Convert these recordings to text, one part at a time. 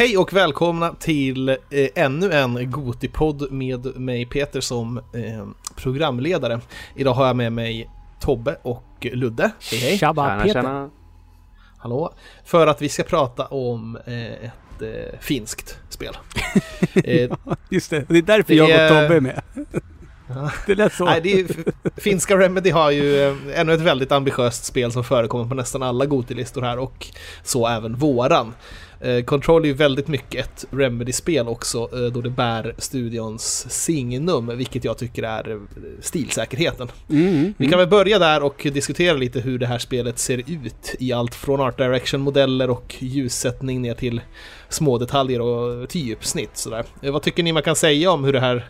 Hej och välkomna till eh, ännu en Gotipodd med mig Peter som eh, programledare. Idag har jag med mig Tobbe och Ludde. Hej hej! Tjaba tjena, Peter! Tjena. Hallå! För att vi ska prata om eh, ett eh, finskt spel. Eh, Just det, det är därför det jag och Tobbe är med. Det lät så. Nej, det är, finska Remedy har ju eh, ännu ett väldigt ambitiöst spel som förekommer på nästan alla Gotilistor här och så även våran. Eh, Control är ju väldigt mycket ett Remedy-spel också eh, då det bär studions signum, vilket jag tycker är eh, stilsäkerheten. Mm, mm. Vi kan väl börja där och diskutera lite hur det här spelet ser ut i allt från art direction-modeller och ljussättning ner till små detaljer och typsnitt. Sådär. Vad tycker ni man kan säga om hur det här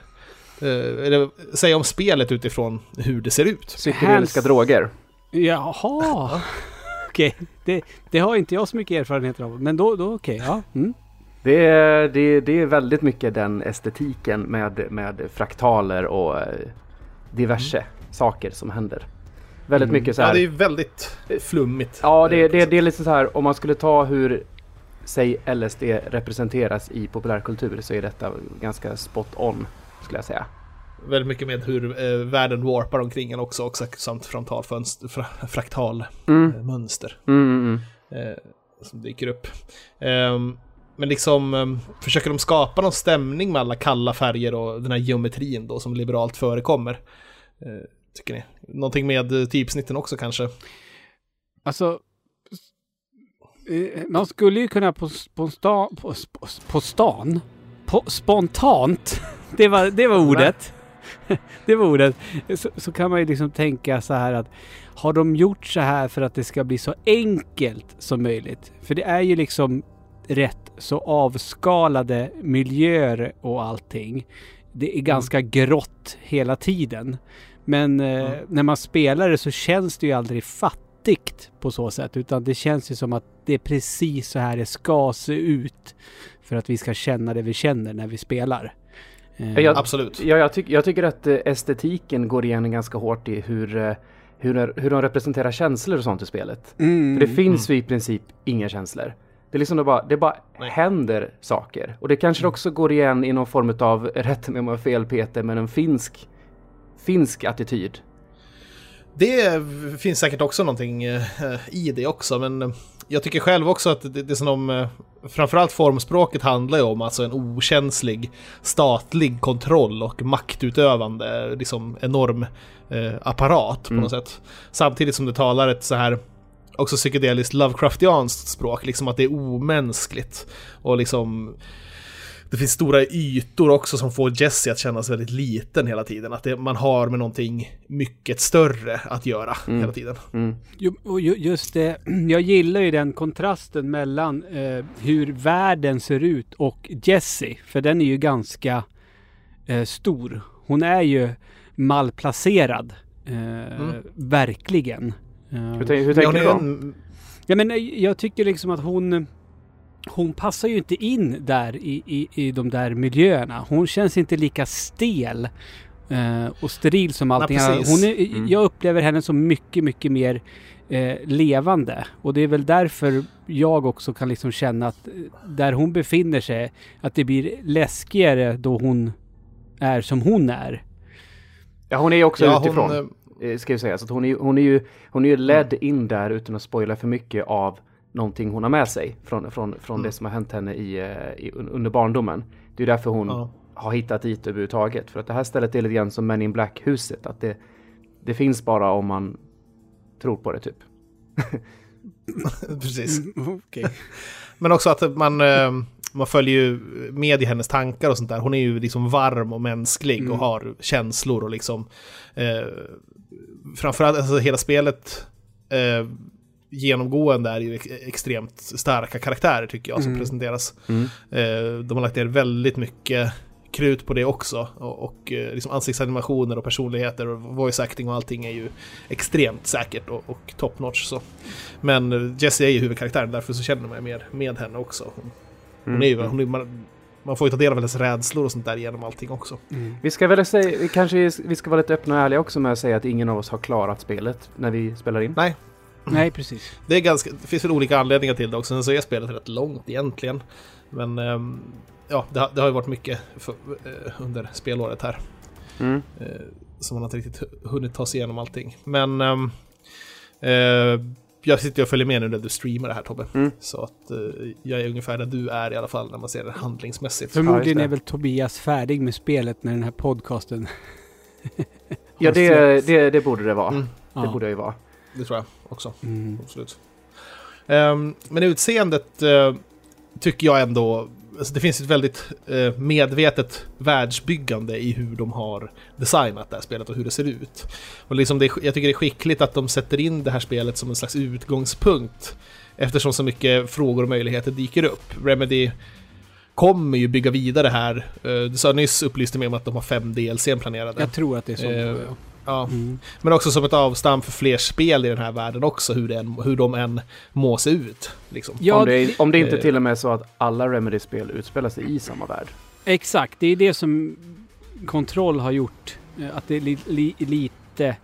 eller säga om spelet utifrån hur det ser ut? Psykedeliska droger. Jaha okej. Okay. Det, det, har inte jag så mycket erfarenhet av. Men då, då okej. Okay. Ja. Mm. Det, är, det, det är väldigt mycket den estetiken med, med fraktaler och eh, diverse mm. saker som händer. Väldigt mm. mycket så här. Ja, det är väldigt flummigt. Ja, det, det, det är lite så här om man skulle ta hur säg LSD representeras i populärkultur så är detta ganska spot on skulle jag säga väldigt mycket med hur eh, världen warpar omkring en också, också samt frontalfönster, fra, fraktal mm. eh, mönster mm, mm, mm. eh, som dyker upp. Ehm, men liksom ehm, försöker de skapa någon stämning med alla kalla färger och den här geometrin då som liberalt förekommer. Eh, tycker ni? Någonting med typsnitten också kanske? Alltså, eh, man skulle ju kunna på, på, stan, på, på stan, på, spontant, det var, det var ordet. det var ordet. Så, så, kan man ju liksom tänka så här att har de gjort så här för att det ska bli så enkelt som möjligt? För det är ju liksom rätt så avskalade miljöer och allting. Det är mm. ganska mm. grått hela tiden. Men eh, mm. när man spelar det så känns det ju aldrig fattigt på så sätt. Utan det känns ju som att det är precis så här det ska se ut. För att vi ska känna det vi känner när vi spelar. Eh, jag, Absolut. Ja, jag, tyck, jag tycker att eh, estetiken går igen ganska hårt i hur, eh, hur, hur de representerar känslor och sånt i spelet. Mm, För det finns mm. ju i princip inga känslor. Det är liksom det bara, det bara händer saker. Och det kanske mm. också går igen i någon form av, rätt med om jag fel Peter, men en finsk, finsk attityd. Det finns säkert också någonting i det också, men jag tycker själv också att det, det som om, framförallt formspråket handlar ju om alltså en okänslig statlig kontroll och maktutövande, liksom enorm eh, apparat på mm. något sätt. Samtidigt som det talar ett så här också psykedeliskt Lovecraftianskt språk, liksom att det är omänskligt. Och liksom det finns stora ytor också som får Jesse att kännas väldigt liten hela tiden. Att det, man har med någonting mycket större att göra mm. hela tiden. Mm. Jo, just det, jag gillar ju den kontrasten mellan eh, hur världen ser ut och Jesse. För den är ju ganska eh, stor. Hon är ju malplacerad. Eh, mm. Verkligen. hur, hur tänker du då? Ja, men eh, jag tycker liksom att hon hon passar ju inte in där i, i, i de där miljöerna. Hon känns inte lika stel eh, och steril som allting annat. Hon är, mm. Jag upplever henne som mycket, mycket mer eh, levande. Och det är väl därför jag också kan liksom känna att eh, där hon befinner sig, att det blir läskigare då hon är som hon är. Ja, hon är ju också ja, utifrån. Hon, eh, ska jag säga. Så hon, är, hon, är ju, hon är ju ledd in där utan att spoila för mycket av någonting hon har med sig från, från, från mm. det som har hänt henne i, eh, i, under barndomen. Det är därför hon ja. har hittat dit överhuvudtaget. För att det här stället är lite grann som Men in Black-huset. Att det, det finns bara om man tror på det typ. Precis. Mm, okay. Men också att man, eh, man följer ju med i hennes tankar och sånt där. Hon är ju liksom varm och mänsklig mm. och har känslor och liksom eh, framförallt alltså hela spelet eh, genomgående är ju extremt starka karaktärer tycker jag som mm. presenteras. Mm. Eh, de har lagt ner väldigt mycket krut på det också. Och, och eh, liksom ansiktsanimationer och personligheter och voice acting och allting är ju extremt säkert och, och top notch. Så. Men Jessie är ju huvudkaraktären, därför så känner man mer med henne också. Hon, hon mm. är ju, hon är, man, man får ju ta del av hennes rädslor och sånt där genom allting också. Mm. Vi ska väl säga, kanske vi ska vara lite öppna och ärliga också med att säga att ingen av oss har klarat spelet när vi spelar in. Nej, Nej, precis. Det, är ganska, det finns väl olika anledningar till det också. Sen så är spelet rätt långt egentligen. Men um, ja, det, det, har ju varit mycket för, uh, under spelåret här. Mm. Uh, så man har inte riktigt hunnit ta sig igenom allting. Men um, uh, jag sitter och följer med nu när du streamar det här Tobbe. Mm. Så att uh, jag är ungefär där du är i alla fall när man ser det handlingsmässigt. Förmodligen är väl Tobias färdig med spelet när den här podcasten Ja, det, det, det, borde det vara. Mm. Det ja. borde det ju vara. Det tror jag också. Mm. Absolut. Um, men utseendet uh, tycker jag ändå alltså det finns ett väldigt eh, medvetet världsbyggande i hur de har designat det här spelet och hur det ser ut. Och liksom det, jag tycker det är skickligt att de sätter in det här spelet som en slags utgångspunkt eftersom så mycket frågor och möjligheter dyker upp. Remedy kommer ju bygga vidare här. Eh, du sa nyss upplyste mig om att de har fem DLC planerade. Jag tror att det är så. Eh, Ja. Mm. Men också som ett avstamp för fler spel i den här världen också, hur, den, hur de än må se ut. Liksom. Ja, om, det, om det inte till och med är så att alla Remedy-spel utspelar sig i samma värld. Exakt, det är det som Kontroll har gjort. Eh, att det är li, li, lite...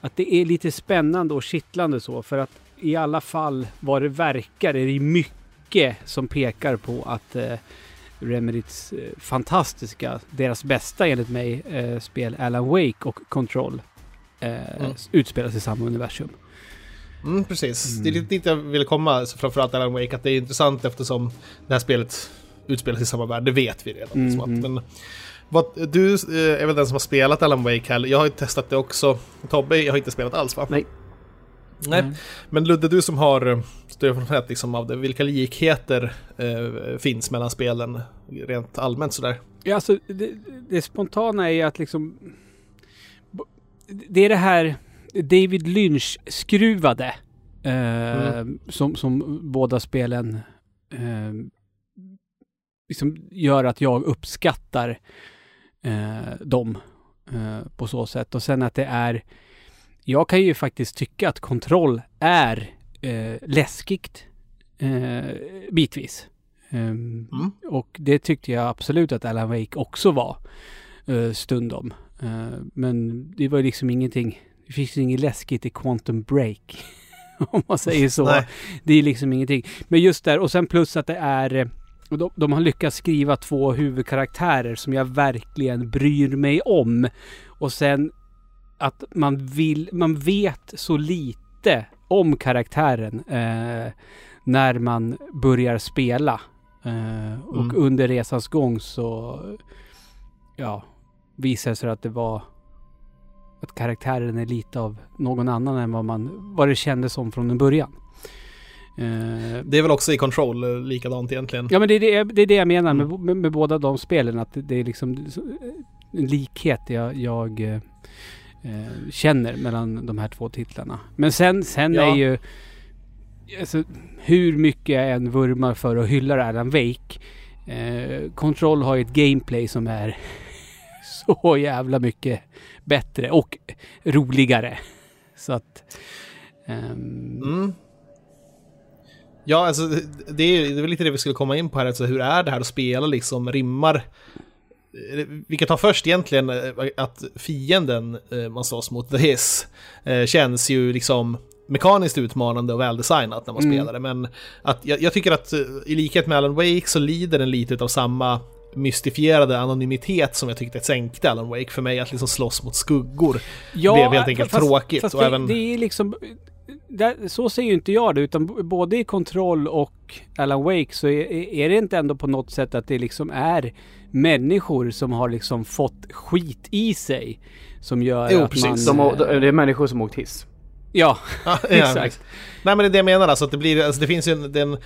Att det är lite spännande och kittlande så, för att i alla fall vad det verkar är det mycket som pekar på att eh, Remedys eh, fantastiska, deras bästa enligt mig, eh, spel Alan Wake och Control eh, mm. utspelas i samma universum. Mm, precis, mm. det är lite dit jag ville komma, framförallt Alan Wake, att det är intressant eftersom det här spelet utspelas i samma värld, det vet vi redan. Mm, liksom att, mm. men, vad, du eh, är väl den som har spelat Alan Wake här, jag har ju testat det också. Tobbe, jag har inte spelat alls va? Nej. Nej, mm. men Ludde, du som har eh, erfarenhet liksom av det, vilka likheter eh, finns mellan spelen rent allmänt sådär? Ja, alltså det, det spontana är ju att liksom... Det är det här David Lynch-skruvade eh, mm. som, som båda spelen eh, liksom gör att jag uppskattar eh, dem eh, på så sätt. Och sen att det är jag kan ju faktiskt tycka att kontroll är eh, läskigt eh, bitvis. Um, mm. Och det tyckte jag absolut att Alan Wake också var uh, stundom. Uh, men det var ju liksom ingenting, det finns inget läskigt i Quantum Break. om man säger så. Nej. Det är liksom ingenting. Men just där, och sen plus att det är de, de har lyckats skriva två huvudkaraktärer som jag verkligen bryr mig om. Och sen att man vill, man vet så lite om karaktären eh, när man börjar spela. Eh, och mm. under resans gång så, ja, visar det sig att det var att karaktären är lite av någon annan än vad man, vad det kändes som från en början. Uh, det är väl också i Control eh, likadant egentligen? Ja men det är det, det, är det jag menar mm. med, med, med, båda de spelen. Att det, det är liksom en likhet jag, jag eh, känner mellan de här två titlarna. Men sen, sen ja. är ju... Alltså, hur mycket jag än vurmar för och hyllar Alan Wake. Eh, Control har ju ett gameplay som är så jävla mycket bättre och roligare. Så att... Um... Mm. Ja, alltså det är, det är lite det vi skulle komma in på här. Alltså, hur är det här att spela liksom? Rimmar vi kan ta först egentligen eh, att fienden eh, man slåss mot, The Hiss, eh, känns ju liksom mekaniskt utmanande och väldesignat när man mm. spelar det. Men att jag, jag, tycker att i likhet med Alan Wake så lider den lite av samma mystifierade anonymitet som jag tyckte sänkte Alan Wake för mig. Att liksom slåss mot skuggor ja, blev helt enkelt fast, tråkigt. Fast och det, även... det är liksom... Det, så ser ju inte jag det, utan både i Control och Alan Wake så är, är det inte ändå på något sätt att det liksom är människor som har liksom fått skit i sig. Som gör jo, att precis. man... De, det är människor som åkt hiss. Ja, ja exakt. Nej men det är det jag menar alltså, att det blir, alltså det finns ju en, den, eh,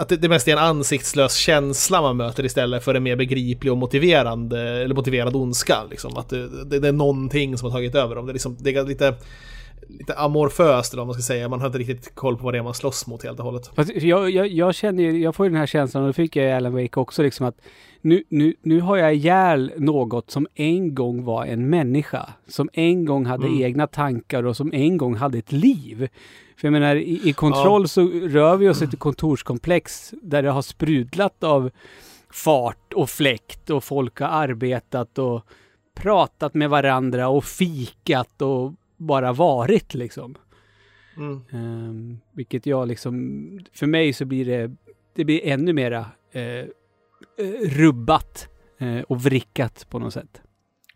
att det, det mest är en ansiktslös känsla man möter istället för en mer begriplig och motiverande, eller motiverad ondska. Liksom. Att det, det, det är någonting som har tagit över dem. Det är, liksom, det är lite lite amorföst eller vad man ska säga. Man har inte riktigt koll på vad det är man slåss mot helt och hållet. Fast jag, jag, jag känner ju, jag får ju den här känslan och det fick jag i Alan Wake också liksom att nu, nu, nu har jag ihjäl något som en gång var en människa. Som en gång hade mm. egna tankar och som en gång hade ett liv. För jag menar i, i kontroll ja. så rör vi oss i ett kontorskomplex där det har sprudlat av fart och fläkt och folk har arbetat och pratat med varandra och fikat och bara varit liksom. Mm. Um, vilket jag liksom, för mig så blir det, det blir ännu mera uh, rubbat uh, och vrickat på något sätt.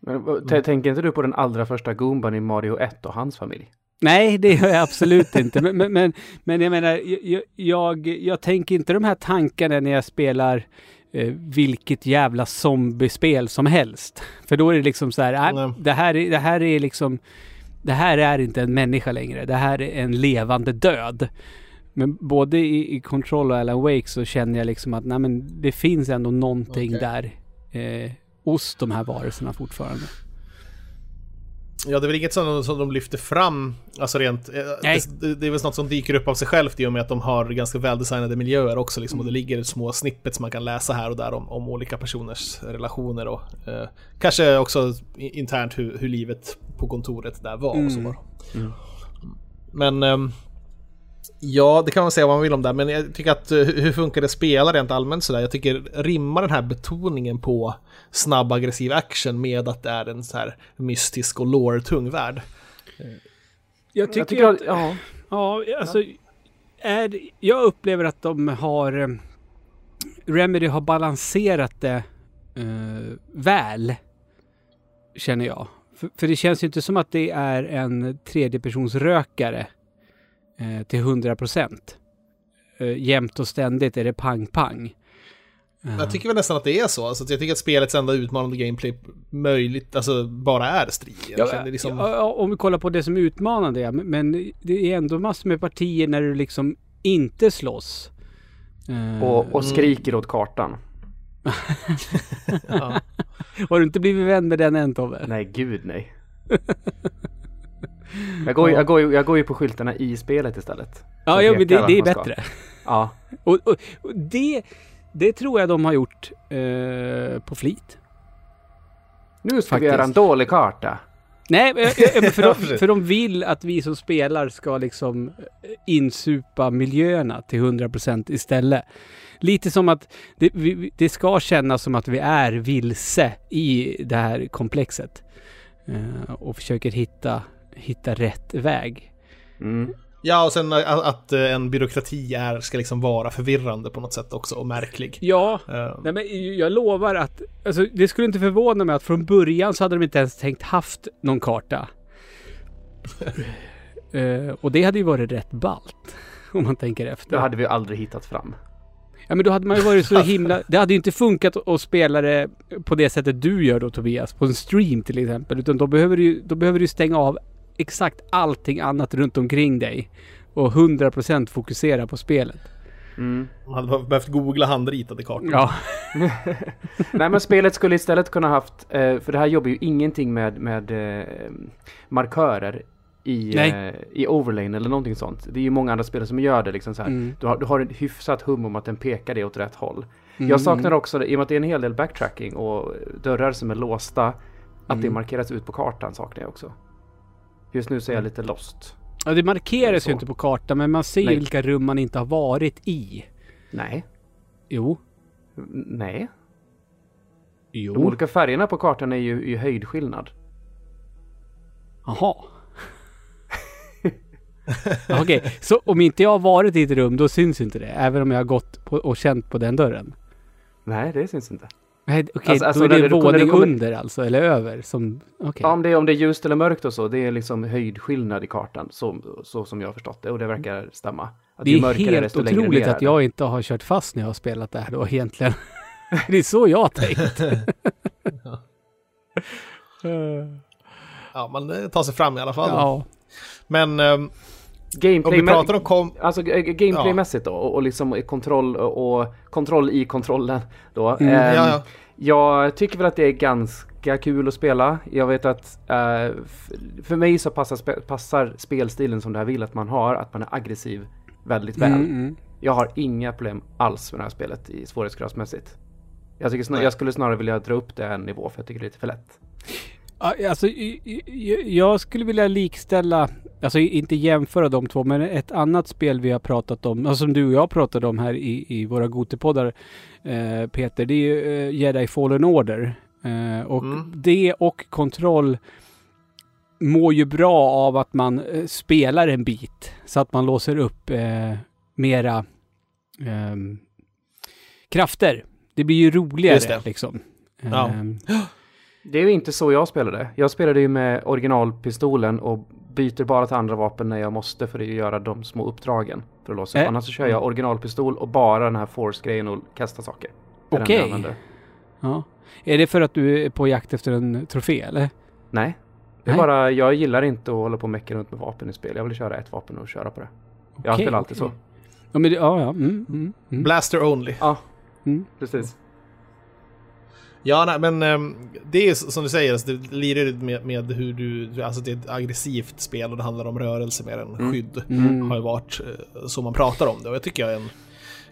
Men, tänker inte du på den allra första Goomban i Mario 1 och hans familj? Nej, det gör jag absolut inte. Men, men, men, men, jag menar, jag, jag, jag tänker inte de här tankarna när jag spelar eh, vilket jävla zombiespel som helst. För då är det liksom så här, äh, det, här är, det här är liksom, det här är inte en människa längre. Det här är en levande död. Men både i, i Control och Alan Wake så känner jag liksom att nej, men det finns ändå någonting okay. där eh, hos de här varelserna fortfarande. Ja, det är väl inget som, som de lyfter fram, alltså rent... Eh, det, det, är väl något som dyker upp av sig självt i och med att de har ganska väldesignade miljöer också liksom, och det ligger små snippets man kan läsa här och där om, om olika personers relationer och eh, kanske också internt hur, hur, livet på kontoret där var och så. Mm. mm. Men eh, Ja, det kan man säga vad man vill om det, men jag tycker att eh, hur funkar det spela rent allmänt sådär? Jag tycker rimmar den här betoningen på snabb aggressiv action med att det är en så här mystisk och lore-tung värld? Jag tycker, jag tycker att, ja. ja, alltså, är, jag upplever att de har eh, Remedy har balanserat det uh, väl. Känner jag. För, för, det känns ju inte som att det är en tredjepersonsrökare eh, till 100 procent. Eh, jämt och ständigt är det pang-pang. Jag tycker väl nästan att det är så. Alltså, jag tycker att spelets enda utmanande gameplay möjligt, alltså bara är strid. Ja, liksom... ja, om vi kollar på det som är utmanande, ja. Men det är ändå massor med partier när du liksom inte slåss. Och, och skriker mm. åt kartan. ja. Har du inte blivit vän med den än Tobbe? Nej, gud nej. Jag går, jag, går, jag går ju på skyltarna i spelet istället. Ja, ja men det, det är bättre. Ja. och, och, och, det, det tror jag de har gjort eh, på flit. Nu ska Faktiskt. vi göra en dålig karta. Nej, för de, för de vill att vi som spelar ska liksom eh, insupa miljöerna till 100% istället. Lite som att det, det, ska kännas som att vi är vilse i det här komplexet. Och försöker hitta hitta rätt väg. Mm. Ja, och sen att en byråkrati är, ska liksom vara förvirrande på något sätt också och märklig. Ja, uh. nej, men jag lovar att alltså, det skulle inte förvåna mig att från början så hade de inte ens tänkt haft någon karta. uh, och det hade ju varit rätt balt om man tänker efter. Då hade vi aldrig hittat fram. Ja men då hade man ju varit så himla... Det hade ju inte funkat att spela det på det sättet du gör då Tobias, på en stream till exempel. Utan då behöver du, då behöver du stänga av exakt allting annat runt omkring dig. Och 100% fokusera på spelet. Mm. Man hade behövt googla handritade kartor. Ja. Nej men spelet skulle istället kunna haft, eh, för det här jobbar ju ingenting med, med eh, markörer i, eh, i overlane eller någonting sånt. Det är ju många andra spel som gör det liksom så här. Mm. Du, har, du har en hyfsat hum om att den pekar dig åt rätt håll. Mm. Jag saknar också, i och med att det är en hel del backtracking och dörrar som är låsta, att mm. det markeras ut på kartan saknar jag också. Just nu så är jag mm. lite lost. Ja, det markeras ju inte på kartan, men man ser ju vilka rum man inte har varit i. Nej. Jo. Nej. Jo. De olika färgerna på kartan är ju i höjdskillnad. Jaha. Okej, okay. så om inte jag har varit i ett rum då syns inte det? Även om jag har gått på, och känt på den dörren? Nej, det syns inte. Okej, okay, alltså, alltså, då är det en våning kommer... under alltså, eller över? Som, okay. Ja, om det, är, om det är ljust eller mörkt och så, det är liksom höjdskillnad i kartan, så, så som jag har förstått det, och det verkar stämma. Att det är mörkare, helt otroligt att jag inte har kört fast när jag har spelat det här då egentligen. det är så jag har tänkt. ja, man tar sig fram i alla fall. Ja. Men um, Gameplay, om vi pratar om kom... Alltså gameplaymässigt ja. då och, och liksom kontroll och kontroll i kontrollen då. Mm, um, ja, ja. Jag tycker väl att det är ganska kul att spela. Jag vet att uh, för mig så passar, spe, passar spelstilen som det här vill att man har, att man är aggressiv väldigt väl. Mm, mm. Jag har inga problem alls med det här spelet i svårighetsgradsmässigt. Jag, tycker jag skulle snarare vilja dra upp det en nivå för jag tycker det är lite för lätt. Alltså, jag skulle vilja likställa, alltså inte jämföra de två, men ett annat spel vi har pratat om, alltså som du och jag pratade om här i, i våra Gotepoddar, eh, Peter, det är ju eh, Jedi Fallen Order. Eh, och mm. det och kontroll mår ju bra av att man spelar en bit så att man låser upp eh, mera eh, krafter. Det blir ju roligare liksom. Ja. Det är ju inte så jag spelade. Jag spelade ju med originalpistolen och byter bara till andra vapen när jag måste för att göra de små uppdragen. För att låsa upp. Äh. Annars så kör jag originalpistol och bara den här force-grejen och kasta saker. Okej. Okay. Ja. Är det för att du är på jakt efter en trofé eller? Nej. Det är Nej. bara, jag gillar inte att hålla på och mecka runt med vapen i spel. Jag vill köra ett vapen och köra på det. Okay, jag spelar alltid okay. så. Ja, men det, ja, ja. Mm, mm, mm. Blaster only. Ja, mm. precis. Ja, nej, men um, det är som du säger, alltså, det lirar med, med hur du, alltså det är ett aggressivt spel och det handlar om rörelse mer än mm. skydd. Mm. Har ju varit uh, så man pratar om det och jag tycker jag är en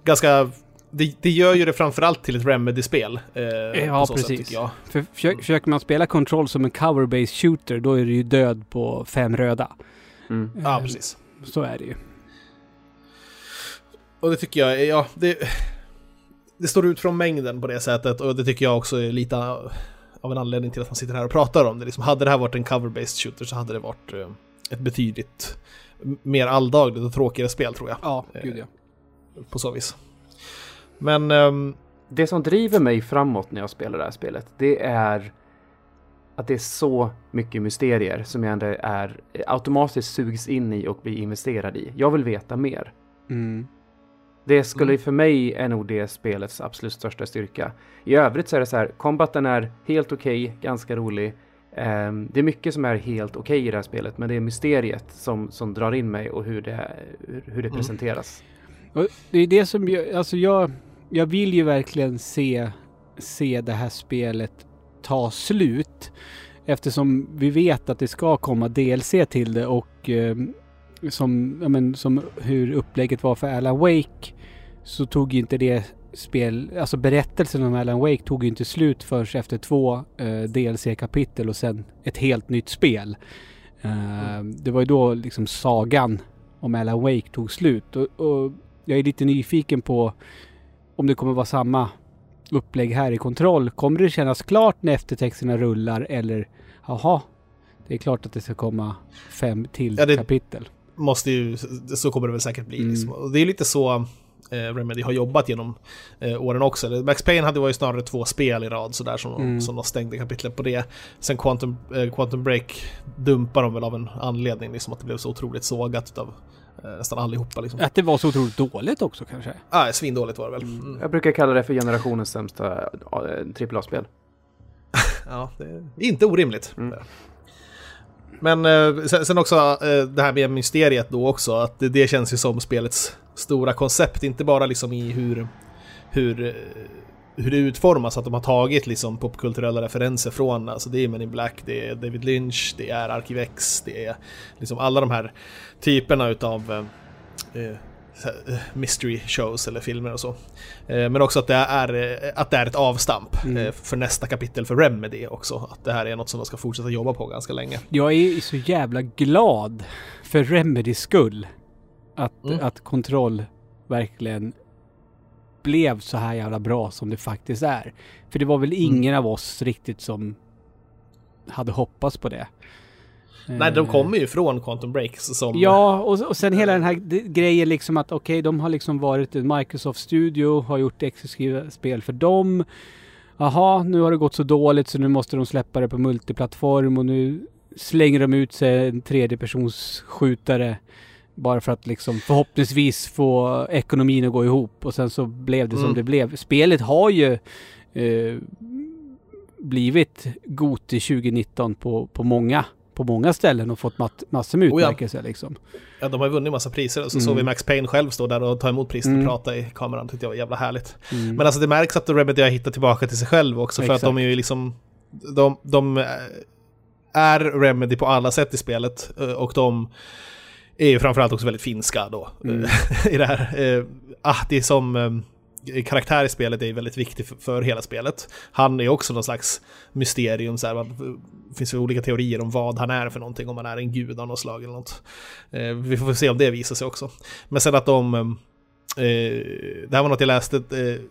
ganska det, det, gör ju det framförallt till ett Remedy-spel. Eh, ja, precis. Sätt, För försöker, försöker man spela Control som en cover-based shooter, då är det ju död på fem röda. Mm. Eh, ja, precis. Så är det ju. Och det tycker jag, ja, det, det står ut från mängden på det sättet och det tycker jag också är lite av en anledning till att man sitter här och pratar om det. Liksom, hade det här varit en cover-based shooter så hade det varit eh, ett betydligt mer alldagligt och tråkigare spel tror jag. Ja, gud ja. På så vis. Men... Um... Det som driver mig framåt när jag spelar det här spelet, det är att det är så mycket mysterier som jag ändå är automatiskt sugs in i och blir investerad i. Jag vill veta mer. Mm. Det skulle mm. för mig är nog det spelets absolut största styrka. I övrigt så är det så här, kombaten är helt okej, okay, ganska rolig. Um, det är mycket som är helt okej okay i det här spelet, men det är mysteriet som, som drar in mig och hur det, hur, det mm. presenteras. Och det är det som, jag, alltså jag, jag vill ju verkligen se, se det här spelet ta slut. Eftersom vi vet att det ska komma DLC till det och eh, som, ja, men, som hur upplägget var för Alan Wake så tog ju inte det spel, alltså berättelsen om Alan Wake tog ju inte slut först efter två eh, DLC-kapitel och sen ett helt nytt spel. Eh, mm. Det var ju då liksom sagan om Alan Wake tog slut och, och jag är lite nyfiken på om det kommer vara samma upplägg här i kontroll. Kommer det kännas klart när eftertexterna rullar eller jaha, det är klart att det ska komma fem till ja, kapitel. Måste ju, så kommer det väl säkert bli. Mm. Liksom. Det är lite så eh, Remedy har jobbat genom eh, åren också. Max Payne hade ju snarare två spel i rad sådär som, mm. som de stängde kapitlet på det. Sen Quantum, eh, Quantum Break dumpar de väl av en anledning, liksom att det blev så otroligt sågat av Eh, nästan allihopa. Liksom. Att det var så otroligt dåligt också kanske? Ja, ah, svindåligt var det väl. Mm. Jag brukar kalla det för generationens sämsta AAA-spel. ja, det är inte orimligt. Mm. Men eh, sen också eh, det här med mysteriet då också, att det, det, känns ju som spelets stora koncept, inte bara liksom i hur, hur eh, hur det utformas, att de har tagit liksom popkulturella referenser från, alltså det är Men in Black, det är David Lynch, det är Arkivex, det är liksom alla de här typerna utav eh, eh mystery shows eller filmer och så. Eh, men också att det är, eh, att det är ett avstamp mm. eh, för nästa kapitel för Remedy också. Att det här är något som de ska fortsätta jobba på ganska länge. Jag är så jävla glad för Remedys skull. Att, mm. att kontroll verkligen blev så här jävla bra som det faktiskt är. För det var väl mm. ingen mm. av oss riktigt som hade hoppats på det. Nej, de kommer ju från Quantum Breaks som... Ja, och, och sen hela den här grejen liksom att okej, okay, de har liksom varit en Microsoft Studio, har gjort exklusiva spel för dem. Jaha, nu har det gått så dåligt så nu måste de släppa det på multiplattform och nu slänger de ut sig en tredjepersonsskjutare bara för att liksom förhoppningsvis få ekonomin att gå ihop och sen så blev det mm. som det blev. Spelet har ju eh, blivit Goti 2019 på, på många på många ställen och fått massor med utmärkelser oh ja. liksom. Ja, de har ju vunnit massa priser. Så mm. såg vi Max Payne själv stå där och ta emot priset mm. och prata i kameran. Tyckte jag var jävla härligt. Mm. Men alltså det märks att Remedy har hittat tillbaka till sig själv också. För Exakt. att de är ju liksom... De, de är Remedy på alla sätt i spelet. Eh, och de är ju framförallt också väldigt finska då. Mm. I det här. Eh, Ahti som eh, karaktär i spelet är väldigt viktig för, för, hela spelet. Han är också någon slags mysterium. Så här, man, det finns ju olika teorier om vad han är för någonting. Om han är en gud av något slag eller något. Eh, vi får se om det visar sig också. Men sen att de eh, eh, det här var något jag läste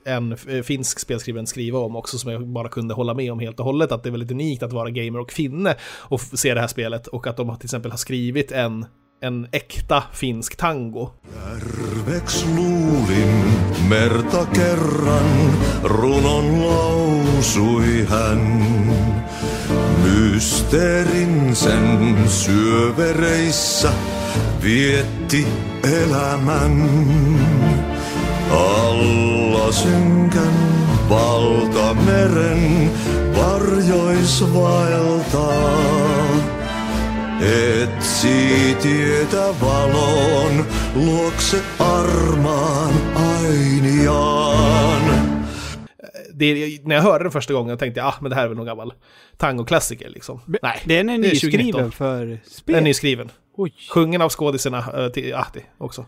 eh, en finsk spelskribent skriva om också som jag bara kunde hålla med om helt och hållet. Att det är väldigt unikt att vara gamer och finne och se det här spelet och att de till exempel har skrivit en en äkta finsk tango. Järveks luulin merta kerran, runon lausui hän. Mysteerin sen syövereissä vietti elämän. Alla synkän valtameren varjois vaeltaa. Etsi tietä valon, luokse armaan ainiaan. Det, när jag hörde den första gången tänkte jag ah, men det här är väl någon gammal tangoklassiker liksom. Nej, den är nyskriven för spel. Den är nyskriven. Oj. Sjungen av skådisarna uh, till Ahti också.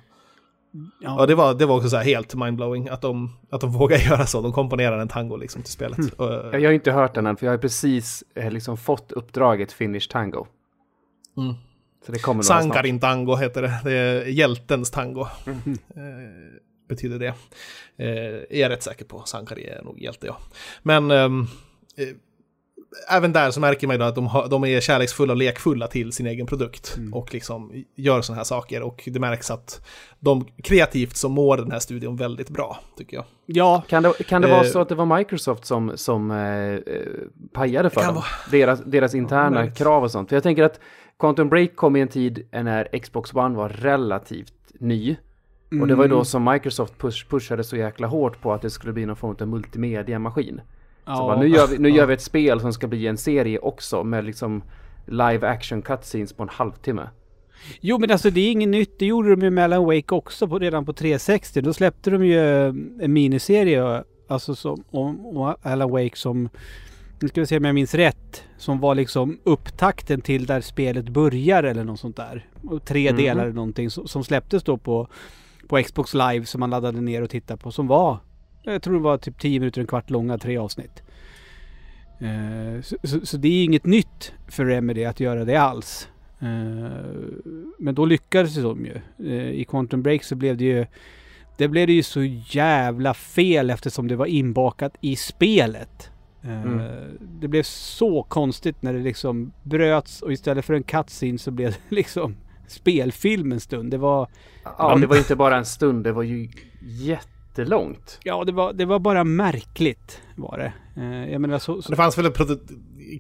Ja, ja det, var, det var också så helt mindblowing att de, att de vågar göra så. De komponerar en tango liksom till spelet. Mm. Och, uh, jag har inte hört den än, för jag har precis eh, liksom fått uppdraget Finish Tango. Mm. Så det kommer Sankarin tango heter det. Det är hjältens tango. Mm. Eh, betyder det. Eh, är jag rätt säker på. Sankari är nog hjälte, ja. Men ehm, eh, även där så märker man ju då att de, har, de, är kärleksfulla och lekfulla till sin egen produkt. Mm. Och liksom gör sådana här saker. Och det märks att de kreativt så mår den här studion väldigt bra, tycker jag. Ja. Kan det, kan det vara eh, så att det var Microsoft som, som eh, pajade för dem? Deras, deras interna ja, krav och sånt. För jag tänker att Quantum Break kom i en tid när Xbox One var relativt ny. Mm. Och det var ju då mm. som Microsoft push, pushade så jäkla hårt på att det skulle bli någon form av multimedia-maskin. Ja. Så bara, nu gör, vi, nu gör vi ett spel som ska bli en serie också med liksom live action cutscenes på en halvtimme. Jo men alltså det är inget nytt. Det gjorde de ju med Alan Wake också på, redan på 360. Då släppte de ju en miniserie alltså som, om, om Alan Wake som nu ska vi se om jag minns rätt, som var liksom upptakten till där spelet börjar eller något sånt där. tre mm. delar eller någonting som släpptes då på, på Xbox live som man laddade ner och tittade på som var, jag tror det var typ 10 minuter, en kvart långa, tre avsnitt. Uh, så, så, så, det är inget nytt för Remedy att göra det alls. Uh, men då lyckades de ju. Uh, I Quantum Break så blev det ju det blev det ju så jävla fel eftersom det var inbakat i spelet. Mm. Eh, det blev så konstigt när det liksom bröts och istället för en cutscene så blev det liksom spelfilm en stund. Det var... Ja, det var inte bara en stund, det var ju jättelångt. Ja, det var, det var bara märkligt var det. Eh, jag menar, så, så... Det fanns väl ett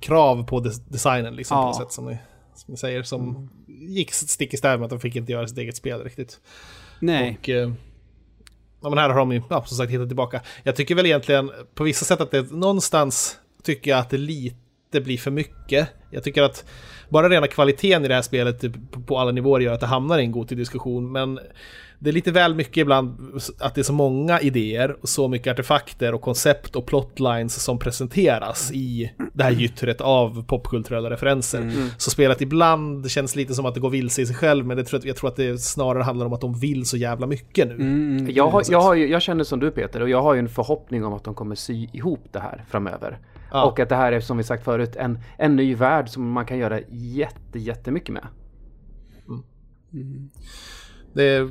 krav på designen liksom ja. på något sätt som ni, som ni säger som mm. gick stick i stäv med att de fick inte göra sitt eget spel riktigt. Nej. Och, eh, Ja, men här har de ju ja, som sagt hittat tillbaka. Jag tycker väl egentligen på vissa sätt att det någonstans tycker jag att det lite blir för mycket. Jag tycker att bara rena kvaliteten i det här spelet typ, på alla nivåer gör att det hamnar i en god diskussion. Men det är lite väl mycket ibland att det är så många idéer och så mycket artefakter och koncept och plotlines som presenteras i det här gyttret av popkulturella referenser. Mm. Så spelet ibland känns lite som att det går vilse i sig själv, men det tror jag, jag tror att det snarare handlar om att de vill så jävla mycket nu. Mm. mm. Jag, har, jag, har jag känner som du Peter, och jag har ju en förhoppning om att de kommer sy ihop det här framöver. Ja. Och att det här är som vi sagt förut en, en ny värld som man kan göra jätte, jättemycket med. Mm. mm. Det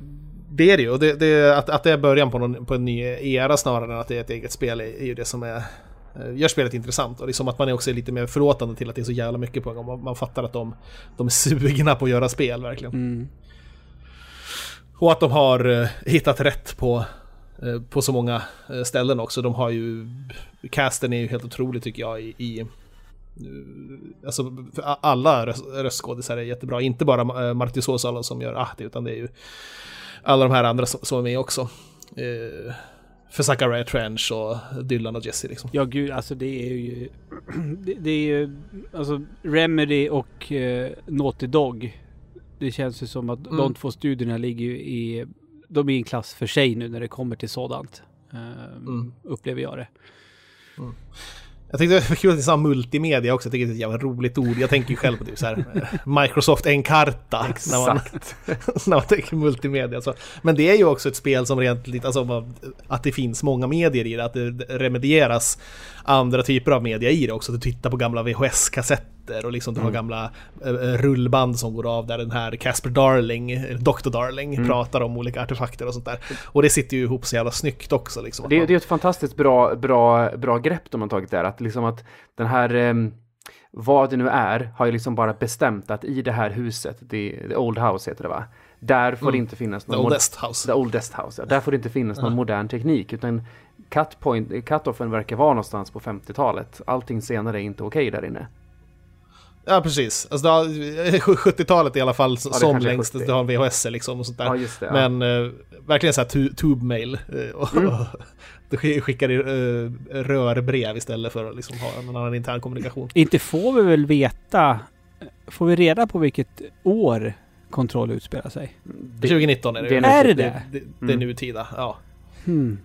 det är det ju. Och det, det, att, att det är början på, någon, på en ny era snarare än att det är ett eget spel är, är ju det som är, eh, gör spelet intressant. Och det är som att man är också lite mer förlåtande till att det är så jävla mycket på en gång. Man, man fattar att de, de är sugna på att göra spel verkligen. Mm. Och att de har uh, hittat rätt på, på så många uh, ställen också. De har ju... Casten är ju helt otrolig tycker jag i... i Alltså alla röstskådisar är jättebra, inte bara Marty Såsalo som gör Ahti utan det är ju alla de här andra som, är med också. Eh, för Zachariah Trench och Dylan och Jesse liksom. Ja gud, alltså det är ju... Det, det är ju... Alltså Remedy och eh, Naughty Dog. Det känns ju som att mm. de två studierna ligger ju i... De är i en klass för sig nu när det kommer till sådant. Eh, mm. Upplever jag det. Mm. Jag tyckte det var kul att ni sa multimedia också, jag tycker det är ett jävla roligt ord. Jag tänker ju själv på typ så här, eh, Microsoft Encarta. När man, när man tänker multimedia. Så. Men det är ju också ett spel som rent lite, alltså att det finns många medier i det, att det remedieras andra typer av media i det också. Att du tittar på gamla VHS-kassetter artefakter och liksom du har mm. gamla uh, rullband som går av där den här Casper Darling, Dr. Darling, mm. pratar om olika artefakter och sånt där. Och det sitter ju ihop så jävla snyggt också. Liksom, det, det är ett fantastiskt bra, bra, bra grepp de har tagit där, att liksom att den här um vad det nu är, har ju liksom bara bestämt att i det här huset, the, the Old House heter det va? Där får mm. det inte finnas någon... The Oldest House. The Oldest House, ja. Där får det inte finnas någon modern teknik, utan cut cut-offen verkar vara någonstans på 50-talet. Allting senare är inte okej okay där inne. Ja, precis. Alltså, 70-talet i alla fall ja, som längst. Du har VHS liksom och sånt där. Ja, det, ja. Men uh, verkligen såhär tu tube-mail. Uh, mm. du skickar uh, rörbrev istället för att liksom ha en annan intern kommunikation. Inte får vi väl veta, får vi reda på vilket år kontroll utspelar sig? 2019 är det. det är, det det? Det, det, det är mm. nutida, ja. Hmm.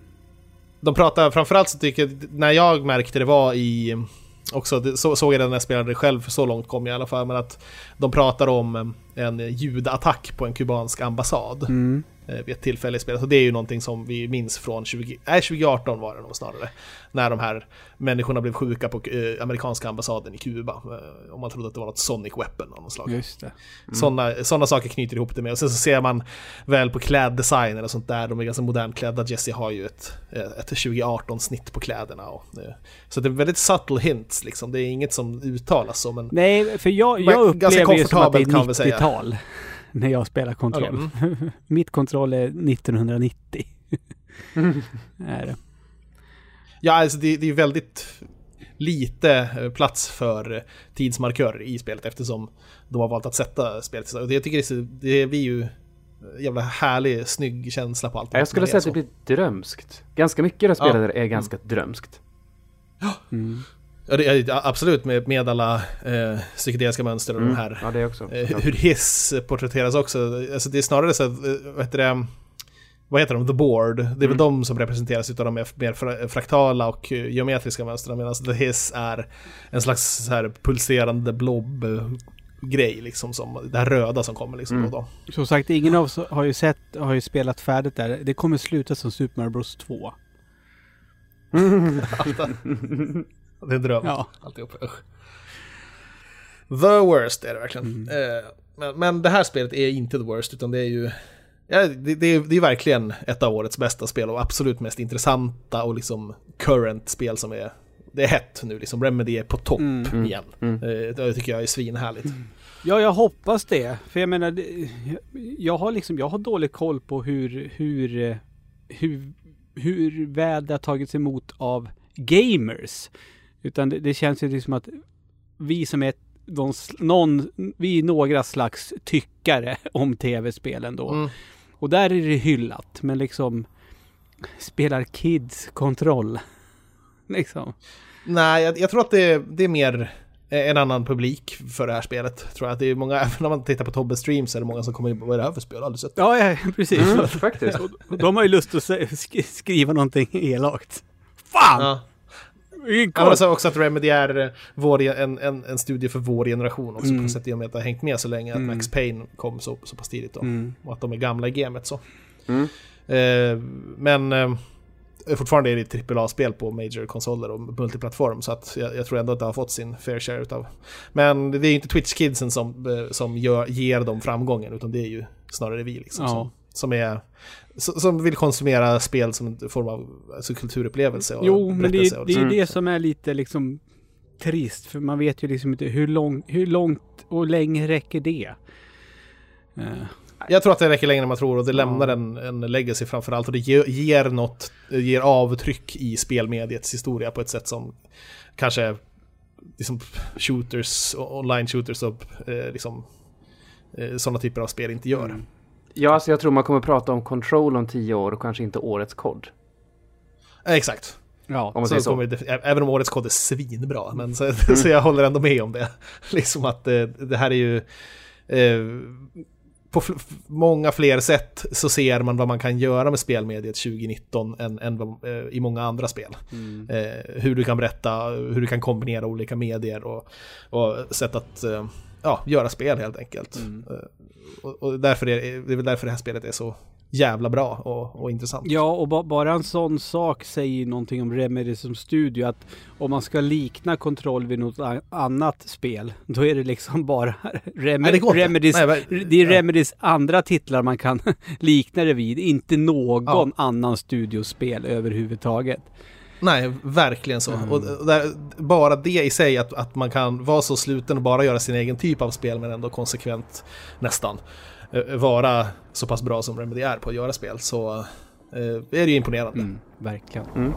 De pratar framförallt så tycker jag, när jag märkte det var i också, så, såg jag den när jag spelade själv, för så långt kom jag i alla fall, men att de pratar om eh, en ljudattack på en kubansk ambassad. Mm. Eh, vid ett tillfälle i spelet. Och det är ju någonting som vi minns från 20, nej, 2018 var det nog snarare. När de här människorna blev sjuka på eh, amerikanska ambassaden i Kuba. Eh, om man trodde att det var något Sonic Weapon av något slag. Just det. Mm. Sådana, sådana saker knyter ihop det med. Och sen så ser man väl på kläddesigner och sånt där. De är ganska modernt klädda. Jesse har ju ett, ett 2018-snitt på kläderna. Och, så det är väldigt subtle hints liksom. Det är inget som uttalas så. Men Nej, för jag, jag upplever ju som att det är 90-tal när jag spelar kontroll. Okay. Mm. Mitt kontroll är 1990. är det. Ja, alltså det, det är väldigt lite eh, plats för tidsmarkörer i spelet eftersom de har valt att sätta spelet. Och jag tycker det, det blir ju jävla härlig, snygg känsla på allt. Jag skulle säga att det blir drömskt. Ganska mycket det spelet ja. är ganska mm. drömskt. Ja. Mm. Ja, det är, absolut med, med alla eh, psykedeliska mönster och mm. de här. Ja, det också. Eh, hur Hiss porträtteras också. Alltså, det är snarare så att, eh, vad heter det? Vad heter de? The Board. Det är mm. väl de som representeras utav de mer fraktala och eh, geometriska mönstren. Medan The Hiss är en slags så här pulserande blob grej liksom som det här röda som kommer liksom mm. då, då. Som sagt, ingen av oss har ju sett, har ju spelat färdigt där. Det kommer sluta som Super Mario Bros 2. Det är en dröm. Ja. Alltihop. The worst är det verkligen. Mm. Eh, men, men det här spelet är inte the worst, utan det är ju... Ja, det, det, är, det är verkligen ett av årets bästa spel och absolut mest intressanta och liksom current spel som är... Det är hett nu liksom. Remedy är på topp mm. igen. Mm. Eh, det tycker jag är svinhärligt. Mm. Ja, jag hoppas det. För jag menar, jag har liksom, jag har dålig koll på hur, hur, hur, hur väl det har tagits emot av gamers. Utan det, det känns ju liksom att vi som är någon, någon, vi är några slags tyckare om tv-spelen då. Mm. Och där är det hyllat, men liksom spelar kids kontroll? liksom. Nej, jag, jag, tror att det, det är mer en annan publik för det här spelet. Tror jag att det är många, även om man tittar på Tobbe Streams är det många som kommer in på vad är det här för spel? Aldrig sett det. Ja, ja precis. Mm, faktiskt. de har ju lust att skriva någonting elakt. Fan! Ja. Sa också att Remedy är eh, vår, en, en, en studie för vår generation också mm. på sätt i och med att det har hängt med så länge. Att mm. Max Payne kom så, så pass tidigt då. Mm. Och att de är gamla i gamet så. Mm. Eh, men eh, fortfarande är det AAA-spel på major-konsoler och multiplattform. Så att jag, jag, tror ändå att det har fått sin fair share utav. Men det är inte Twitch-kidsen som, eh, som gör, ger dem framgången utan det är ju snarare vi liksom. Ja. Som, som är som vill konsumera spel som en form av alltså, kulturupplevelse. Och jo, men det, är, det är det som är lite liksom trist. För man vet ju liksom inte hur, lång, hur långt och länge räcker det? Uh. Jag tror att det räcker längre än man tror och det lämnar en, en legacy framförallt. Och det ger, ger något, ger avtryck i spelmediets historia på ett sätt som kanske liksom shooters, online shooters och eh, liksom, eh, sådana typer av spel inte gör. Mm. Ja, alltså jag tror man kommer prata om Control om tio år och kanske inte årets kod. Exakt. Ja, om så så. Det, även om årets kod är svinbra. Men så, mm. så jag håller ändå med om det. liksom att eh, det här är ju... Eh, på många fler sätt så ser man vad man kan göra med spelmediet 2019 än, än vad, eh, i många andra spel. Mm. Eh, hur du kan berätta, hur du kan kombinera olika medier och, och sätt att eh, ja, göra spel helt enkelt. Mm. Eh, och, och, därför är det är väl därför det här spelet är så jävla bra och, och intressant. Ja, och ba bara en sån sak säger någonting om Remedy som studio. Att om man ska likna kontroll vid något annat spel, då är det liksom bara Rem Nej, det Remedys, Nej, men, det är Remedys andra titlar man kan likna det vid. Inte någon ja. annan studiospel överhuvudtaget. Nej, verkligen så. Mm. Och där, bara det i sig, att, att man kan vara så sluten och bara göra sin egen typ av spel men ändå konsekvent nästan eh, vara så pass bra som Remedy är på att göra spel så eh, är det ju imponerande. Mm, verkligen. Mm.